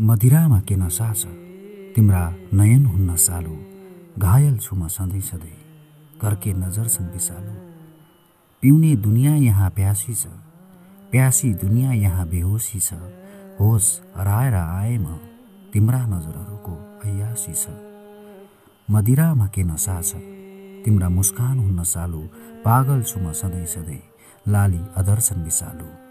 मदिरामा के नसा छ तिम्रा नयन हुन्न सालु। घायल छु म सधैँ सधैँ। कर्के नजर छन् विषालु पिउने दुनियाँ यहाँ प्यासी छ। प्यासी दुनियाँ यहाँ बेहोसी छ। होस हराएर आए म तिम्रा नजरहरूको अयासी छ। मदिरामा के नसा छ तिम्रा मुस्कान हुन्न सालु। पागल छु म सधैँ सधैँ। लाली अदर्शन विषालु।